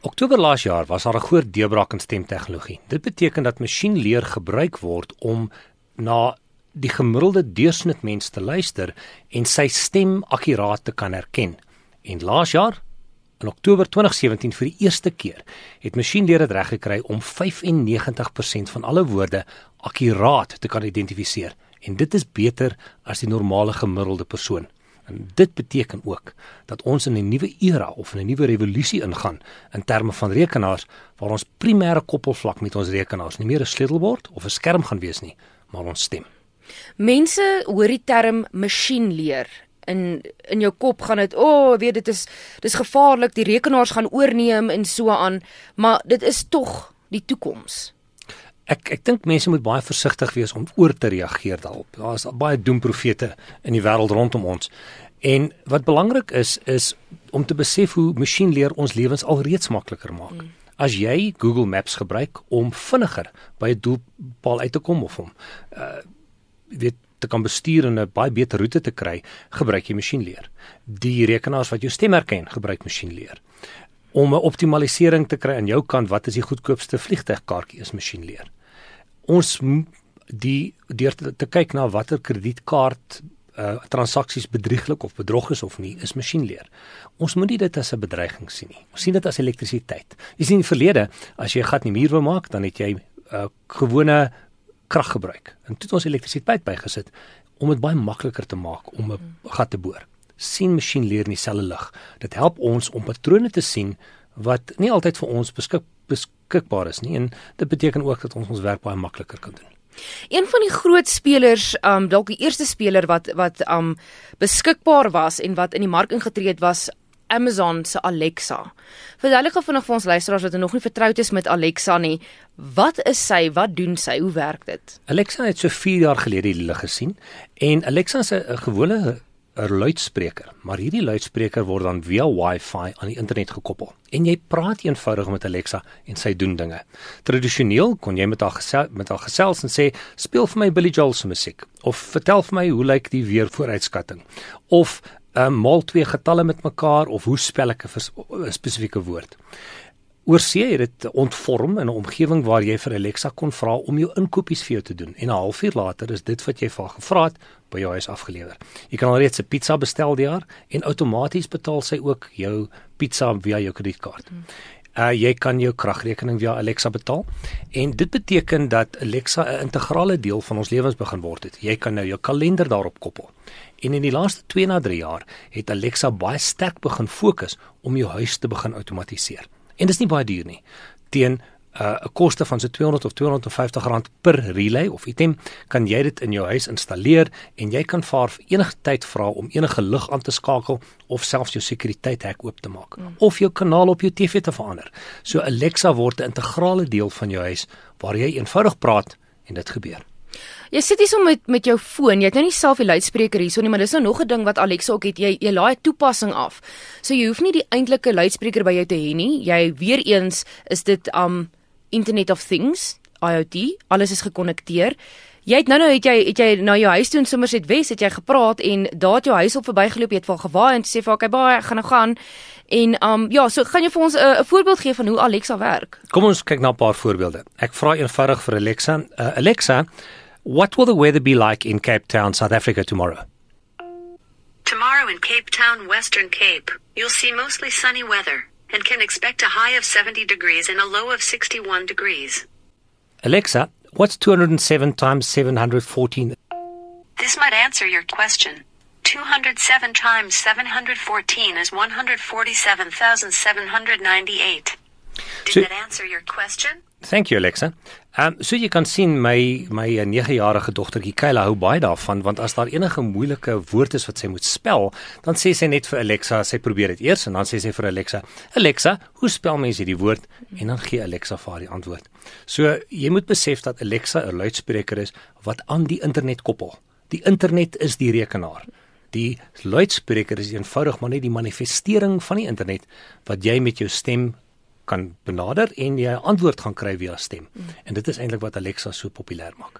Oktober laas jaar was daar 'n groot deurbraak in stemtegnologie. Dit beteken dat masjienleer gebruik word om na die gemiddelde deursnitmens te luister en sy stem akkuraat te kan herken. En laas jaar, in Oktober 2017 vir die eerste keer, het masjienleer dit reg gekry om 95% van alle woorde akkuraat te kan identifiseer. En dit is beter as die normale gemiddelde persoon. En dit beteken ook dat ons in 'n nuwe era of 'n nuwe revolusie ingaan in terme van rekenaars waar ons primêre koppelvlak met ons rekenaars nie meer 'n sleutelbord of 'n skerm gaan wees nie, maar ons stem. Mense hoor die term masjienleer in in jou kop gaan dit o, oh, weet dit is dis gevaarlik, die rekenaars gaan oorneem en so aan, maar dit is tog die toekoms. Ek ek dink mense moet baie versigtig wees om oor te reageer daarop. Daar is baie doemprofete in die wêreld rondom ons. En wat belangrik is is om te besef hoe masjienleer ons lewens alreeds makliker maak. Mm. As jy Google Maps gebruik om vinniger by 'n doelpaal uit te kom of om uh weet te kan bestuur en 'n baie beter roete te kry, gebruik jy masjienleer. Die rekenaars wat jou stem herken, gebruik masjienleer om 'n optimalisering te kry aan jou kant wat is die goedkoopste vliegtuigkaartjie is masjienleer ons die deur te, te kyk na watter kredietkaart uh, transaksies bedrieglik of bedrog is of nie, is masjienleer. Ons moet nie dit as 'n bedreiging sien nie. Ons sien dit as elektrisiteit. Jy sien in die verlede, as jy 'n gat in die muur wou maak, dan het jy 'n uh, gewone krag gebruik. En toe het ons elektrisiteit bygesit om dit baie makliker te maak om 'n gat te boor. sien masjienleer in dieselfde lig. Dit help ons om patrone te sien wat nie altyd vir ons beskik beskikbaar is nie en dit beteken ook dat ons ons werk baie makliker kan doen. Een van die groot spelers, um dalk die eerste speler wat wat um beskikbaar was en wat in die mark ingetree het was Amazon se Alexa. Verduidelik gou vinnig vir ons luisteraars wat nog nie vertroud is met Alexa nie, wat is sy? Wat doen sy? Hoe werk dit? Alexa het so 4 jaar gelede die lig gesien en Alexa is 'n gewone 'n luidspreker, maar hierdie luidspreker word dan via Wi-Fi aan die internet gekoppel. En jy praat eenvoudig met Alexa en sy doen dinge. Tradisioneel kon jy met haar gesel, met haar gesels en sê, "Speel vir my Billy Joel se musiek" of "Vertel vir my hoe lyk die weer vooruitskatting" of "Um maal twee getalle met mekaar" of "Hoe spel ek 'n spesifieke woord?" Oorsee het dit ontvorm in 'n omgewing waar jy vir Alexa kon vra om jou inkopies vir jou te doen en 'n halfuur later is dit wat jy vir gevra het by jou huis afgelewer. Jy kan alreeds 'n pizza bestel daar en outomaties betaal sy ook jou pizza via jou kredietkaart. Uh jy kan jou kragrekening via Alexa betaal en dit beteken dat Alexa 'n integrale deel van ons lewens begin word het. Jy kan nou jou kalender daarop koppel. En in die laaste 2 na 3 jaar het Alexa baie sterk begin fokus om jou huis te begin outomatiseer. En dis nie baie duur nie. Teen 'n uh, koste van so 200 of 250 rand per relay of item kan jy dit in jou huis installeer en jy kan vir enige tyd vra om enige lig aan te skakel of selfs jou sekuriteit hek oop te maak mm. of jou kanaal op jou TV te verander. So Alexa word 'n integrale deel van jou huis waar jy eenvoudig praat en dit gebeur. Jy sit hier so met met jou foon. Jy het nou nie self die luidspreker hierso nie, maar dis nou nog 'n ding wat Alexa ook het. Jy jy laai 'n toepassing af. So jy hoef nie die eintlike luidspreker by jou te hê nie. Jy weer eens is dit um Internet of Things, IoT. Alles is gekonnekteer. Jy het nou nou het jy het jy na jou huis toe in Somerset West het jy gepraat en daar het jou huis op verbygeloop. Jy het vir gewaai en sê vir okay, baie ek gaan nou gaan. En um ja, so gaan jy vir ons 'n uh, voorbeeld gee van hoe Alexa werk? Kom ons kyk na 'n paar voorbeelde. Ek vra eenvoudig vir Alexa. Uh, Alexa, What will the weather be like in Cape Town, South Africa tomorrow? Tomorrow in Cape Town, Western Cape, you'll see mostly sunny weather and can expect a high of 70 degrees and a low of 61 degrees. Alexa, what's 207 times 714? This might answer your question. 207 times 714 is 147,798. Did so, that answer your question? Thank you Alexa. Ehm um, so jy kan sien my my 9-jarige dogtertjie Kayla hou baie daarvan want as daar enige moeilike woord is wat sy moet spel, dan sê sy net vir Alexa, sy probeer dit eers en dan sê sy vir Alexa, Alexa, hoe spel mens hierdie woord? En dan gee Alexa vir haar die antwoord. So jy moet besef dat Alexa 'n luidspreker is wat aan die internet koppel. Die internet is die rekenaar. Die luidspreker is eenvoudig maar net die manifestering van die internet wat jy met jou stem kan benader en jy 'n antwoord gaan kry via stem. Mm. En dit is eintlik wat Alexa so populêr maak.